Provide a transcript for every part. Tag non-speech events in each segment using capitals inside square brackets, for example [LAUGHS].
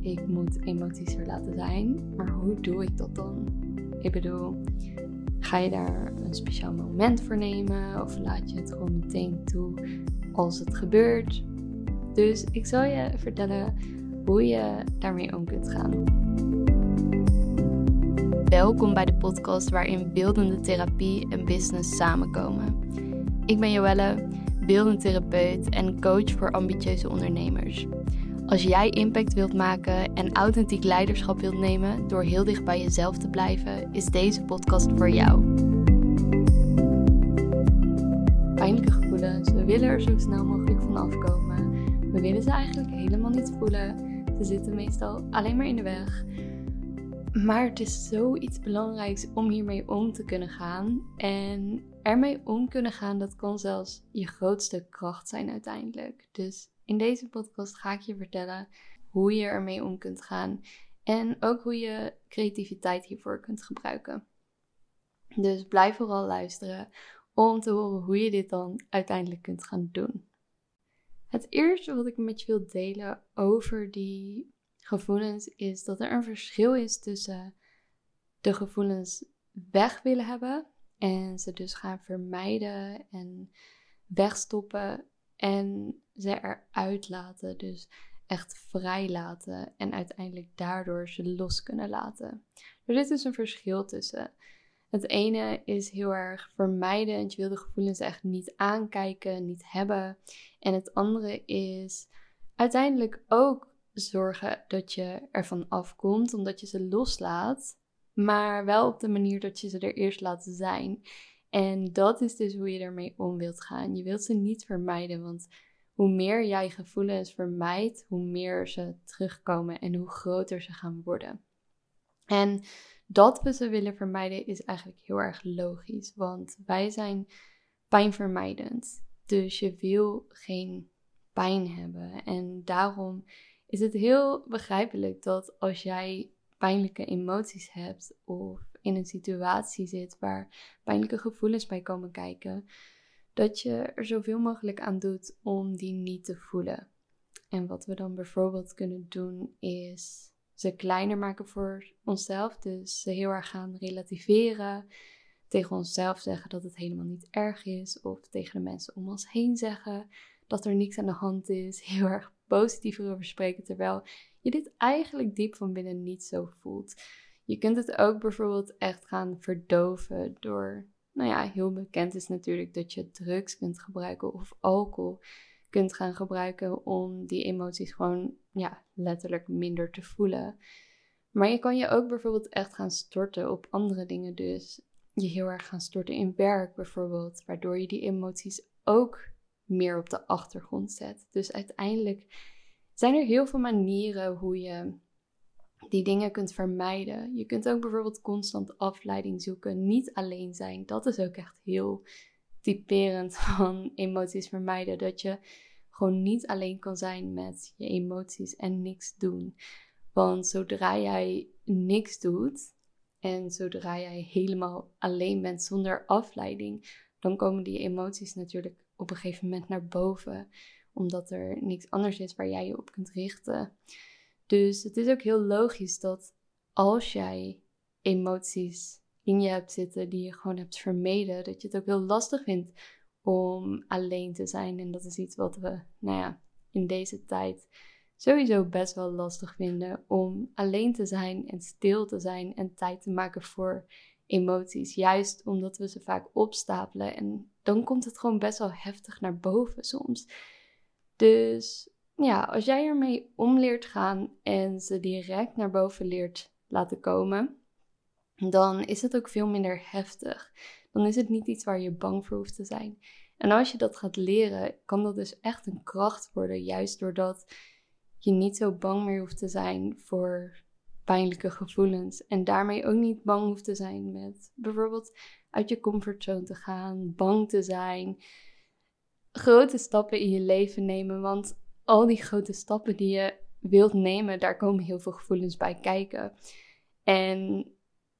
ik moet emoties er laten zijn. Maar hoe doe ik dat dan? Ik bedoel, ga je daar een speciaal moment voor nemen? Of laat je het gewoon meteen toe als het gebeurt? Dus ik zal je vertellen hoe je daarmee om kunt gaan. Welkom bij de podcast waarin beeldende therapie en business samenkomen. Ik ben Joelle, beeldend therapeut en coach voor ambitieuze ondernemers. Als jij impact wilt maken en authentiek leiderschap wilt nemen door heel dicht bij jezelf te blijven, is deze podcast voor jou. Pijnlijke gevoelens, we willen er zo snel mogelijk van afkomen. We willen ze eigenlijk helemaal niet voelen. Ze zitten meestal alleen maar in de weg. Maar het is zoiets belangrijks om hiermee om te kunnen gaan. En ermee om kunnen gaan, dat kan zelfs je grootste kracht zijn uiteindelijk. Dus in deze podcast ga ik je vertellen hoe je ermee om kunt gaan en ook hoe je creativiteit hiervoor kunt gebruiken. Dus blijf vooral luisteren om te horen hoe je dit dan uiteindelijk kunt gaan doen. Het eerste wat ik met je wil delen over die gevoelens is dat er een verschil is tussen de gevoelens weg willen hebben en ze dus gaan vermijden en wegstoppen en ze eruit laten. Dus echt vrij laten en uiteindelijk daardoor ze los kunnen laten. Er dus een verschil tussen. Het ene is heel erg vermijden, je wil de gevoelens echt niet aankijken, niet hebben. En het andere is uiteindelijk ook zorgen dat je ervan afkomt, omdat je ze loslaat, maar wel op de manier dat je ze er eerst laat zijn. En dat is dus hoe je ermee om wilt gaan. Je wilt ze niet vermijden, want hoe meer jij gevoelens vermijdt, hoe meer ze terugkomen en hoe groter ze gaan worden. En dat we ze willen vermijden is eigenlijk heel erg logisch, want wij zijn pijnvermijdend. Dus je wil geen pijn hebben. En daarom is het heel begrijpelijk dat als jij pijnlijke emoties hebt of in een situatie zit waar pijnlijke gevoelens bij komen kijken, dat je er zoveel mogelijk aan doet om die niet te voelen. En wat we dan bijvoorbeeld kunnen doen is ze kleiner maken voor onszelf. Dus ze heel erg gaan relativeren. Tegen onszelf zeggen dat het helemaal niet erg is. Of tegen de mensen om ons heen zeggen dat er niks aan de hand is. [LAUGHS] Heel erg positief erover spreken. Terwijl je dit eigenlijk diep van binnen niet zo voelt. Je kunt het ook bijvoorbeeld echt gaan verdoven door nou ja, heel bekend is natuurlijk dat je drugs kunt gebruiken of alcohol kunt gaan gebruiken om die emoties gewoon ja, letterlijk minder te voelen. Maar je kan je ook bijvoorbeeld echt gaan storten op andere dingen. Dus je heel erg gaan storten in werk bijvoorbeeld, waardoor je die emoties ook meer op de achtergrond zet. Dus uiteindelijk zijn er heel veel manieren hoe je die dingen kunt vermijden. Je kunt ook bijvoorbeeld constant afleiding zoeken, niet alleen zijn. Dat is ook echt heel typerend [LAUGHS] van emoties vermijden. Dat je gewoon niet alleen kan zijn met je emoties en niks doen. Want zodra jij niks doet en zodra jij helemaal alleen bent zonder afleiding, dan komen die emoties natuurlijk op een gegeven moment naar boven. Omdat er niks anders is waar jij je op kunt richten. Dus het is ook heel logisch dat als jij emoties in je hebt zitten die je gewoon hebt vermeden, dat je het ook heel lastig vindt om alleen te zijn. En dat is iets wat we, nou ja, in deze tijd sowieso best wel lastig vinden om alleen te zijn en stil te zijn en tijd te maken voor emoties. Juist omdat we ze vaak opstapelen en dan komt het gewoon best wel heftig naar boven soms. Dus ja, als jij ermee om leert gaan en ze direct naar boven leert laten komen, dan is het ook veel minder heftig. Dan is het niet iets waar je bang voor hoeft te zijn. En als je dat gaat leren, kan dat dus echt een kracht worden, juist doordat je niet zo bang meer hoeft te zijn voor pijnlijke gevoelens. En daarmee ook niet bang hoeft te zijn met bijvoorbeeld uit je comfortzone te gaan, bang te zijn, grote stappen in je leven nemen. Want al die grote stappen die je wilt nemen, daar komen heel veel gevoelens bij kijken. En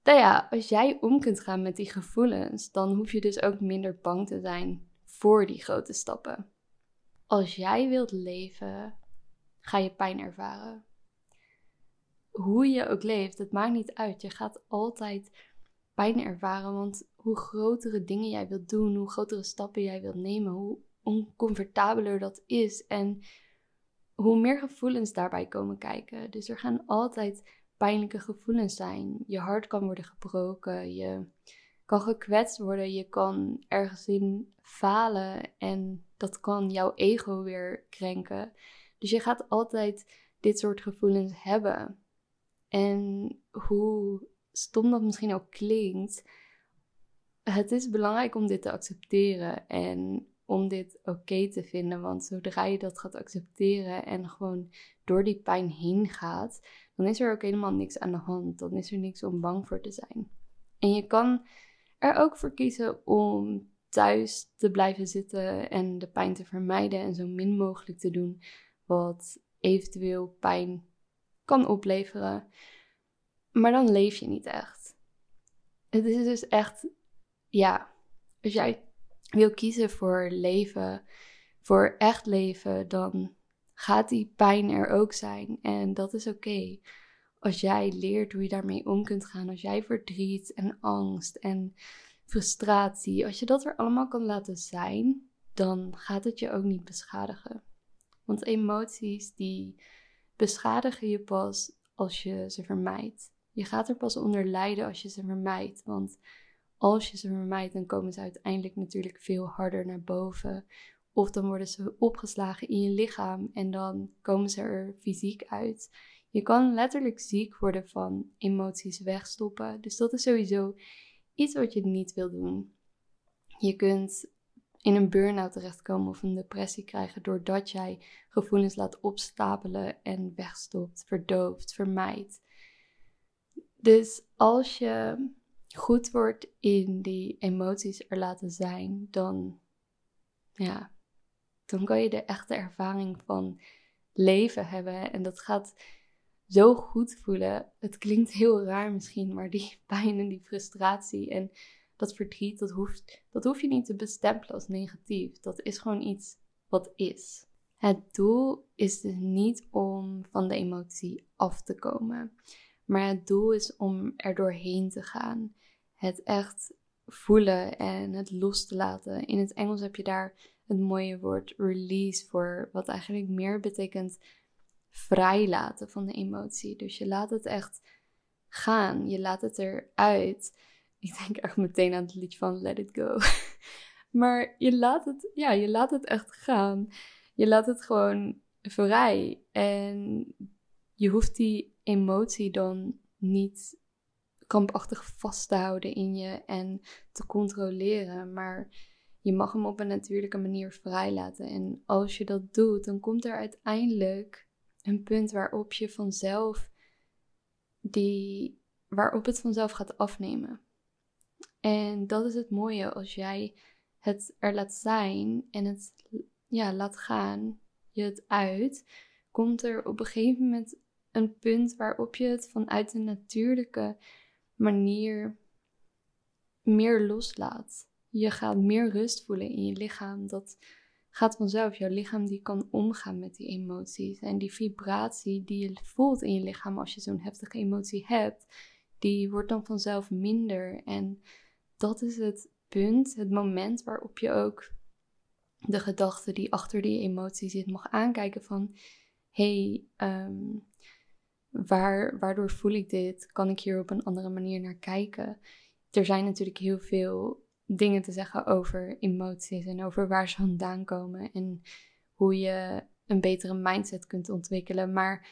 nou ja, als jij om kunt gaan met die gevoelens, dan hoef je dus ook minder bang te zijn voor die grote stappen. Als jij wilt leven, ga je pijn ervaren. hoe je ook leeft, het maakt niet uit. Je gaat altijd pijn ervaren. Want hoe grotere dingen jij wilt doen, hoe grotere stappen jij wilt nemen, hoe oncomfortabeler dat is. En hoe meer gevoelens daarbij komen kijken. Dus er gaan altijd pijnlijke gevoelens zijn. Je hart kan worden gebroken, je kan gekwetst worden, je kan ergens in falen en dat kan jouw ego weer krenken. Dus je gaat altijd dit soort gevoelens hebben. En hoe stom dat misschien ook klinkt, het is belangrijk om dit te accepteren en om dit oké te vinden. Want zodra je dat gaat accepteren en gewoon door die pijn heen gaat, dan is er ook helemaal niks aan de hand. Dan is er niks om bang voor te zijn. En je kan er ook voor kiezen om thuis te blijven zitten en de pijn te vermijden en zo min mogelijk te doen wat eventueel pijn kan opleveren. Maar dan leef je niet echt. Het is dus echt, ja, als jij wil kiezen voor leven, voor echt leven, dan gaat die pijn er ook zijn. En dat is oké. Als jij leert hoe je daarmee om kunt gaan, als jij verdriet en angst en frustratie, als je dat er allemaal kan laten zijn, dan gaat het je ook niet beschadigen. Want emoties die beschadigen je pas als je ze vermijdt. Je gaat er pas onder lijden als je ze vermijdt. Want als je ze vermijdt, dan komen ze uiteindelijk natuurlijk veel harder naar boven. Of dan worden ze opgeslagen in je lichaam en dan komen ze er fysiek uit. Je kan letterlijk ziek worden van emoties wegstoppen. Dus dat is sowieso iets wat je niet wil doen. Je kunt in een burn-out terechtkomen of een depressie krijgen doordat jij gevoelens laat opstapelen en wegstopt, verdooft, vermijdt. Dus als je goed wordt in die emoties er laten zijn, dan, ja, dan kan je de echte ervaring van leven hebben. En dat gaat zo goed voelen. Het klinkt heel raar misschien, maar die [LAUGHS] pijn en die frustratie en dat verdriet, dat, hoeft, dat hoef je niet te bestempelen als negatief. Dat is gewoon iets wat is. Het doel is dus niet om van de emotie af te komen. Maar het doel is om er doorheen te gaan. Het echt voelen en het los te laten. In het Engels heb je daar het mooie woord release voor, wat eigenlijk meer betekent vrijlaten van de emotie. Dus je laat het echt gaan, je laat het eruit. [LAUGHS] Ik denk echt meteen aan het liedje van Let It Go. [LAUGHS] maar je laat het, ja, je laat het echt gaan. Je laat het gewoon vrij. En je hoeft die emotie dan niet kampachtig vast te houden in je en te controleren. Maar je mag hem op een natuurlijke manier vrijlaten. En als je dat doet, dan komt er uiteindelijk een punt waarop je vanzelf die, waarop het vanzelf gaat afnemen. En dat is het mooie als jij het er laat zijn en het ja, laat gaan, je het uit, komt er op een gegeven moment een punt waarop je het vanuit een natuurlijke manier meer loslaat. Je gaat meer rust voelen in je lichaam. Dat gaat vanzelf. Jouw lichaam die kan omgaan met die emoties. En die vibratie die je voelt in je lichaam als je zo'n heftige emotie hebt, die wordt dan vanzelf minder. En dat is het punt, het moment waarop je ook de gedachte die achter die emotie zit mag aankijken van hey, um, waar, waardoor voel ik dit? Kan ik hier op een andere manier naar kijken? Er zijn natuurlijk heel veel dingen te zeggen over emoties en over waar ze vandaan komen en hoe je een betere mindset kunt ontwikkelen. Maar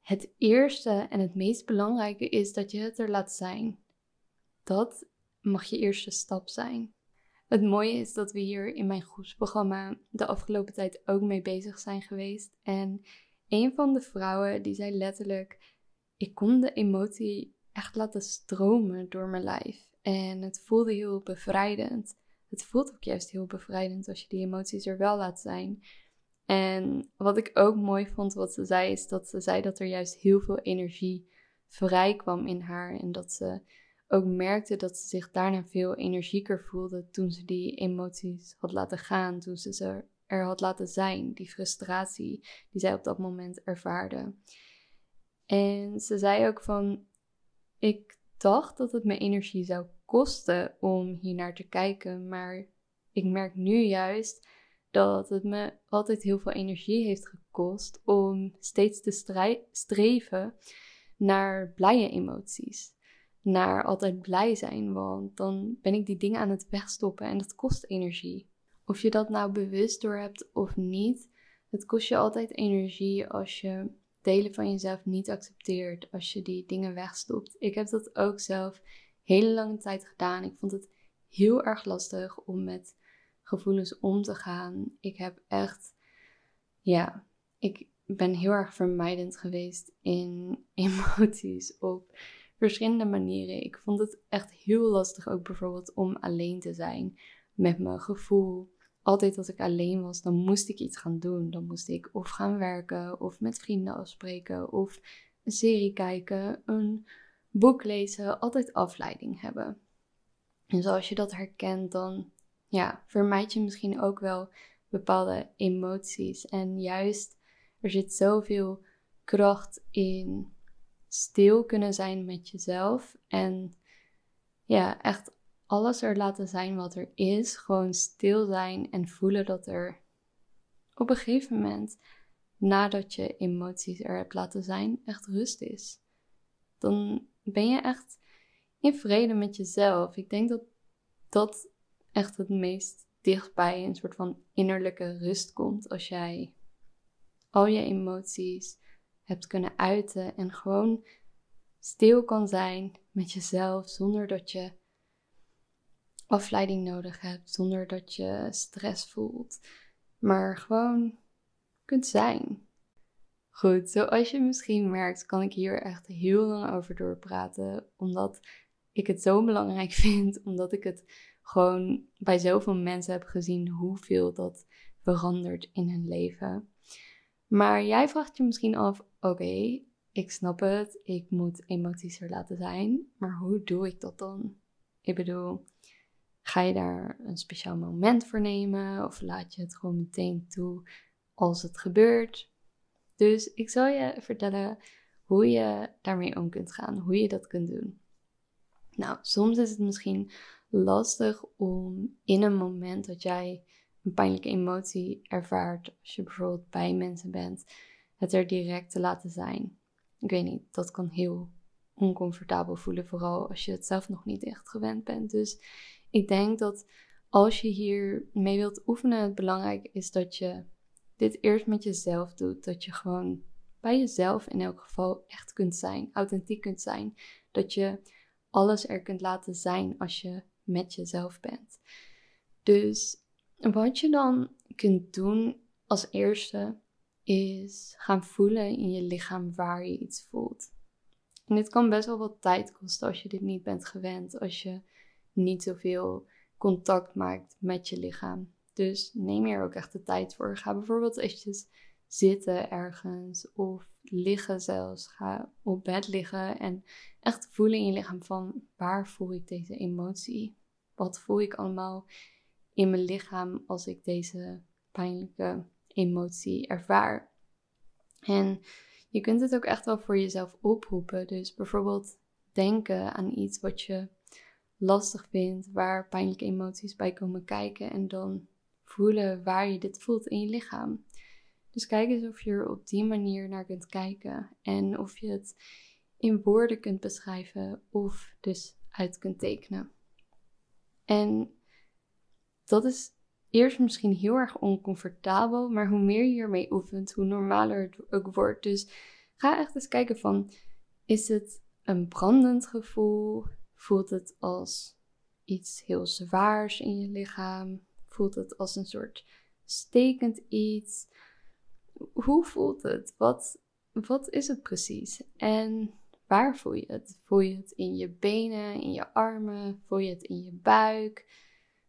het eerste en het meest belangrijke is dat je het er laat zijn. Dat mag je eerste stap zijn. Het mooie is dat we hier in mijn groepsprogramma de afgelopen tijd ook mee bezig zijn geweest. En een van de vrouwen die zei letterlijk: Ik kon de emotie echt laten stromen door mijn lijf. En het voelde heel bevrijdend. Het voelt ook juist heel bevrijdend als je die emoties er wel laat zijn. En wat ik ook mooi vond wat ze zei, is dat ze zei dat er juist heel veel energie vrij kwam in haar. En dat ze ook merkte dat ze zich daarna veel energieker voelde toen ze die emoties had laten gaan, toen ze ze er had laten zijn, die frustratie die zij op dat moment ervaarde. En ze zei ook van, ik dacht dat het me energie zou kosten om hier naar te kijken, maar ik merk nu juist dat het me altijd heel veel energie heeft gekost om steeds te streven naar blije emoties. Naar altijd blij zijn, want dan ben ik die dingen aan het wegstoppen en dat kost energie. Of je dat nou bewust door hebt of niet, het kost je altijd energie als je delen van jezelf niet accepteert, als je die dingen wegstopt. Ik heb dat ook zelf hele lange tijd gedaan. Ik vond het heel erg lastig om met gevoelens om te gaan. Ik heb echt, ja, ik ben heel erg vermijdend geweest in [LAUGHS] emoties op verschillende manieren. Ik vond het echt heel lastig ook bijvoorbeeld om alleen te zijn met mijn gevoel. Altijd als ik alleen was, dan moest ik iets gaan doen. Dan moest ik of gaan werken, of met vrienden afspreken, of een serie kijken, een boek lezen. Altijd afleiding hebben. En zoals je dat herkent, dan ja, vermijd je misschien ook wel bepaalde emoties. En juist, er zit zoveel kracht in stil kunnen zijn met jezelf. En ja, echt alles er laten zijn wat er is. Gewoon stil zijn en voelen dat er op een gegeven moment, nadat je emoties er hebt laten zijn, echt rust is. Dan ben je echt in vrede met jezelf. Ik denk dat dat echt het meest dichtbij een soort van innerlijke rust komt als jij al je emoties hebt kunnen uiten en gewoon stil kan zijn met jezelf zonder dat je afleiding nodig hebt, zonder dat je stress voelt, maar gewoon kunt zijn. Goed, zoals je misschien merkt, kan ik hier echt heel lang over doorpraten, omdat ik het zo belangrijk [LAUGHS] vind, omdat ik het gewoon bij zoveel mensen heb gezien hoeveel dat verandert in hun leven. Maar jij vraagt je misschien af: oké, ik snap het, ik moet emoties er laten zijn, maar hoe doe ik dat dan? Ik bedoel, ga je daar een speciaal moment voor nemen of laat je het gewoon meteen toe als het gebeurt? Dus ik zal je vertellen hoe je daarmee om kunt gaan, hoe je dat kunt doen. Nou, soms is het misschien lastig om in een moment dat jij een pijnlijke emotie ervaart, als je bijvoorbeeld bij mensen bent, het er direct te laten zijn. Ik weet niet, dat kan heel oncomfortabel voelen, vooral als je het zelf nog niet echt gewend bent. Dus ik denk dat als je hier mee wilt oefenen, het belangrijk is dat je dit eerst met jezelf doet. Dat je gewoon bij jezelf in elk geval echt kunt zijn, authentiek kunt zijn. Dat je alles er kunt laten zijn als je met jezelf bent. Dus wat je dan kunt doen als eerste is gaan voelen in je lichaam waar je iets voelt. En dit kan best wel wat tijd kosten als je dit niet bent gewend, als je niet zoveel contact maakt met je lichaam. Dus neem er ook echt de tijd voor. Ga bijvoorbeeld eventjes zitten ergens of liggen zelfs. Ga op bed liggen en echt voelen in je lichaam van waar voel ik deze emotie? Wat voel ik allemaal in mijn lichaam als ik deze pijnlijke emotie ervaar? En je kunt het ook echt wel voor jezelf oproepen. Dus bijvoorbeeld denken aan iets wat je lastig vindt, waar pijnlijke emoties bij komen kijken en dan voelen waar je dit voelt in je lichaam. Dus kijk eens of je er op die manier naar kunt kijken en of je het in woorden kunt beschrijven of dus uit kunt tekenen. En dat is eerst misschien heel erg oncomfortabel, maar hoe meer je hiermee oefent, hoe normaler het ook wordt. Dus ga echt eens kijken van, is het een brandend gevoel? Voelt het als iets heel zwaars in je lichaam? Voelt het als een soort stekend iets? Hoe voelt het? Wat, wat is het precies? En waar voel je het? Voel je het in je benen, in je armen? Voel je het in je buik?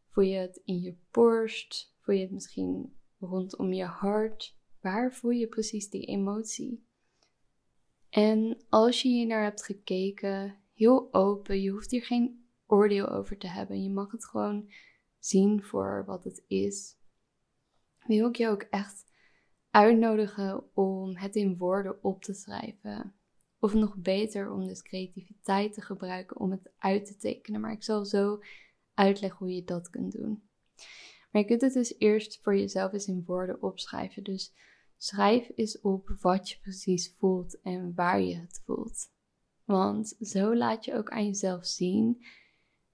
Voel je het in je borst? Voel je het misschien rondom je hart? Waar voel je precies die emotie? En als je hier naar hebt gekeken, heel open, je hoeft hier geen oordeel over te hebben. Je mag het gewoon zien voor wat het is. Wil ik je ook echt uitnodigen om het in woorden op te schrijven. Of nog beter om dus creativiteit te gebruiken om het uit te tekenen. Maar ik zal zo uitleggen hoe je dat kunt doen. Maar je kunt het dus eerst voor jezelf eens in woorden opschrijven. Dus schrijf eens op wat je precies voelt en waar je het voelt. Want zo laat je ook aan jezelf zien.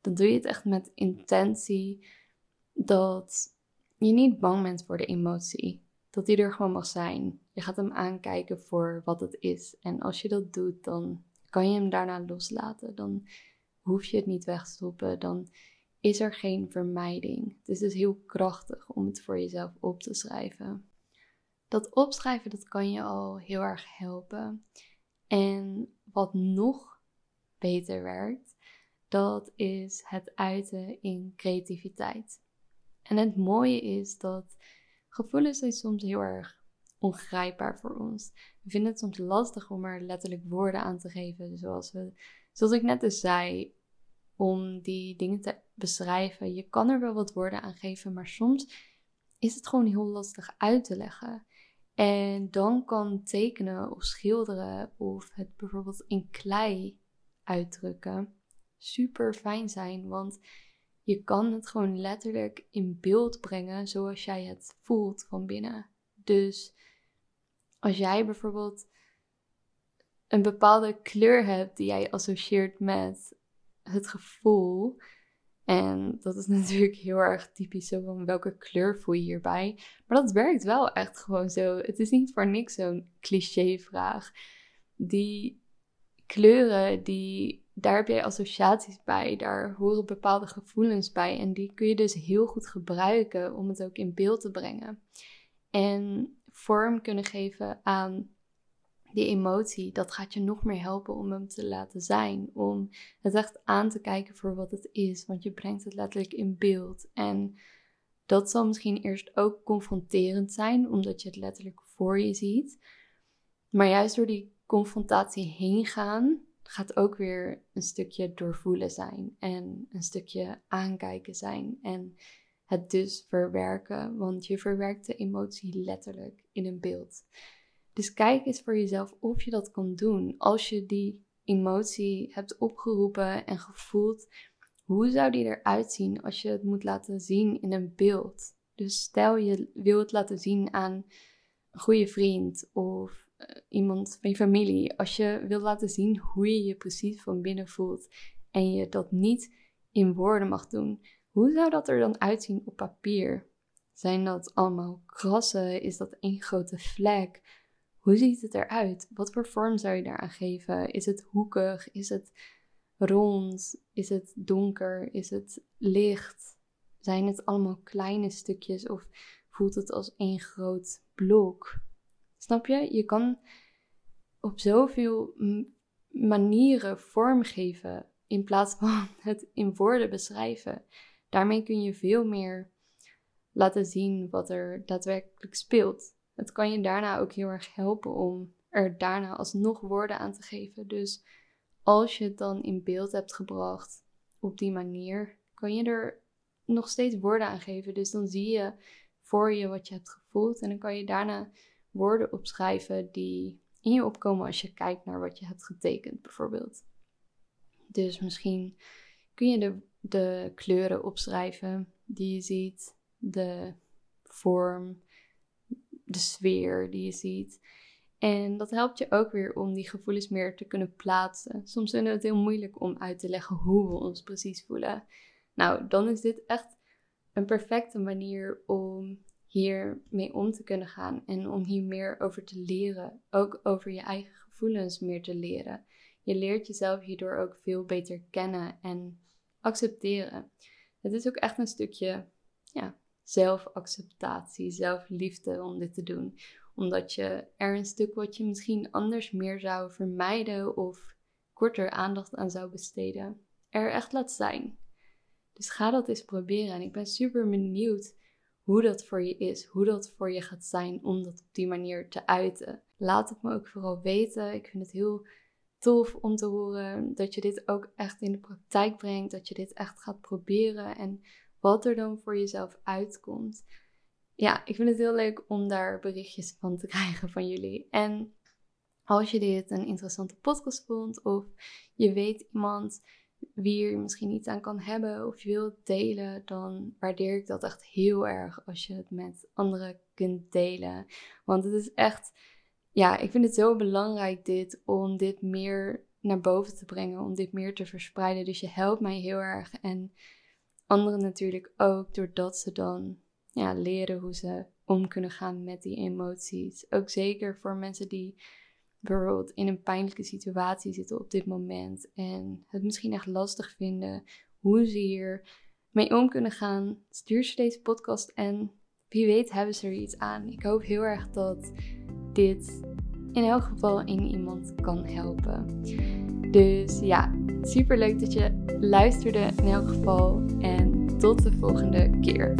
Dan doe je het echt met intentie dat je niet bang bent voor de emotie. Dat die er gewoon mag zijn. Je gaat hem aankijken voor wat het is. En als je dat doet, dan kan je hem daarna loslaten. Dan hoef je het niet wegstoppen. Dan is er geen vermijding. Het is dus heel krachtig om het voor jezelf op te schrijven. Dat opschrijven, dat kan je al heel erg helpen. En wat nog beter werkt, dat is het uiten in creativiteit. En het mooie is dat gevoelens zijn soms heel erg ongrijpbaar voor ons. We vinden het soms lastig om er letterlijk woorden aan te geven, zoals, we, zoals ik net dus zei, om die dingen te beschrijven. Je kan er wel wat woorden aan geven, maar soms is het gewoon heel lastig uit te leggen. En dan kan tekenen of schilderen of het bijvoorbeeld in klei uitdrukken super fijn zijn, want je kan het gewoon letterlijk in beeld brengen zoals jij het voelt van binnen. Dus als jij bijvoorbeeld een bepaalde kleur hebt die jij associeert met het gevoel. En dat is [LAUGHS] natuurlijk heel erg typisch zo van welke kleur voel je hierbij. Maar dat werkt wel echt gewoon zo. Het is niet voor niks zo'n cliché-vraag. Die kleuren, die, daar heb jij associaties bij. Daar horen bepaalde gevoelens bij. En die kun je dus heel goed gebruiken om het ook in beeld te brengen. En vorm kunnen geven aan die emotie, dat gaat je nog meer helpen om hem te laten zijn. Om het echt aan te kijken voor wat het is. Want je brengt het letterlijk in beeld. En dat zal misschien eerst ook confronterend zijn, omdat je het letterlijk voor je ziet. Maar juist door die confrontatie heen gaan, gaat ook weer een stukje doorvoelen zijn. En een stukje aankijken zijn. En het dus verwerken, want je verwerkt de emotie letterlijk in een beeld. Dus kijk eens voor jezelf of je dat kan doen. Als je die emotie hebt opgeroepen en gevoeld, hoe zou die eruit zien als je het moet laten zien in een beeld? Dus stel je wil het laten zien aan een goede vriend of eh, iemand van je familie. Als je wil laten zien hoe je je precies van binnen voelt en je dat niet in woorden mag doen, hoe zou dat er dan uitzien op papier? Zijn dat allemaal krassen? Is dat één grote vlek? Hoe ziet het eruit? Wat voor vorm zou je daaraan geven? Is het hoekig? Is het rond? Is het donker? Is het licht? Zijn het allemaal kleine stukjes of voelt het als één groot blok? Snap je? Je kan op zoveel manieren vormgeven in plaats van [LAUGHS] het in woorden beschrijven. Daarmee kun je veel meer laten zien wat er daadwerkelijk speelt het kan je daarna ook heel erg helpen om er daarna alsnog woorden aan te geven. Dus als je het dan in beeld hebt gebracht op die manier, kan je er nog steeds woorden aan geven. Dus dan zie je voor je wat je hebt gevoeld en dan kan je daarna woorden opschrijven die in je opkomen als je kijkt naar wat je hebt getekend, bijvoorbeeld. Dus misschien kun je de, de kleuren opschrijven die je ziet, de vorm, de sfeer die je ziet. En dat helpt je ook weer om die gevoelens meer te kunnen plaatsen. Soms vinden we het heel moeilijk om uit te leggen hoe we ons precies voelen. Nou, dan is dit echt een perfecte manier om hier mee om te kunnen gaan en om hier meer over te leren. Ook over je eigen gevoelens meer te leren. Je leert jezelf hierdoor ook veel beter kennen en accepteren. Het is ook echt een stukje ja, zelfacceptatie, zelfliefde om dit te doen. Omdat je er een stuk wat je misschien anders meer zou vermijden of korter aandacht aan zou besteden, er echt laat zijn. Dus ga dat eens proberen en ik ben super benieuwd hoe dat voor je is, hoe dat voor je gaat zijn om dat op die manier te uiten. Laat het me ook vooral weten. Ik vind het heel tof om te horen dat je dit ook echt in de praktijk brengt, dat je dit echt gaat proberen en wat er dan voor jezelf uitkomt. Ja, ik vind het heel leuk om daar berichtjes van te [LAUGHS] krijgen van jullie. En Als je dit een interessante podcast vond of je weet iemand wie je misschien iets aan kan hebben of je wilt delen, dan waardeer ik dat echt heel erg als je het met anderen kunt delen. Want het is echt, ja, ik vind het zo belangrijk dit om dit meer naar boven te brengen, om dit meer te verspreiden. Dus je helpt mij heel erg en anderen natuurlijk ook, doordat ze dan ja, leren hoe ze om kunnen gaan met die emoties. Ook zeker voor mensen die bijvoorbeeld in een pijnlijke situatie zitten op dit moment en het misschien echt lastig vinden hoe ze hier mee om kunnen gaan, stuur ze deze podcast en wie weet hebben ze er iets aan. Ik hoop heel erg dat dit in elk geval in iemand kan helpen. Dus ja, super leuk dat je luisterde in elk geval en tot de volgende keer.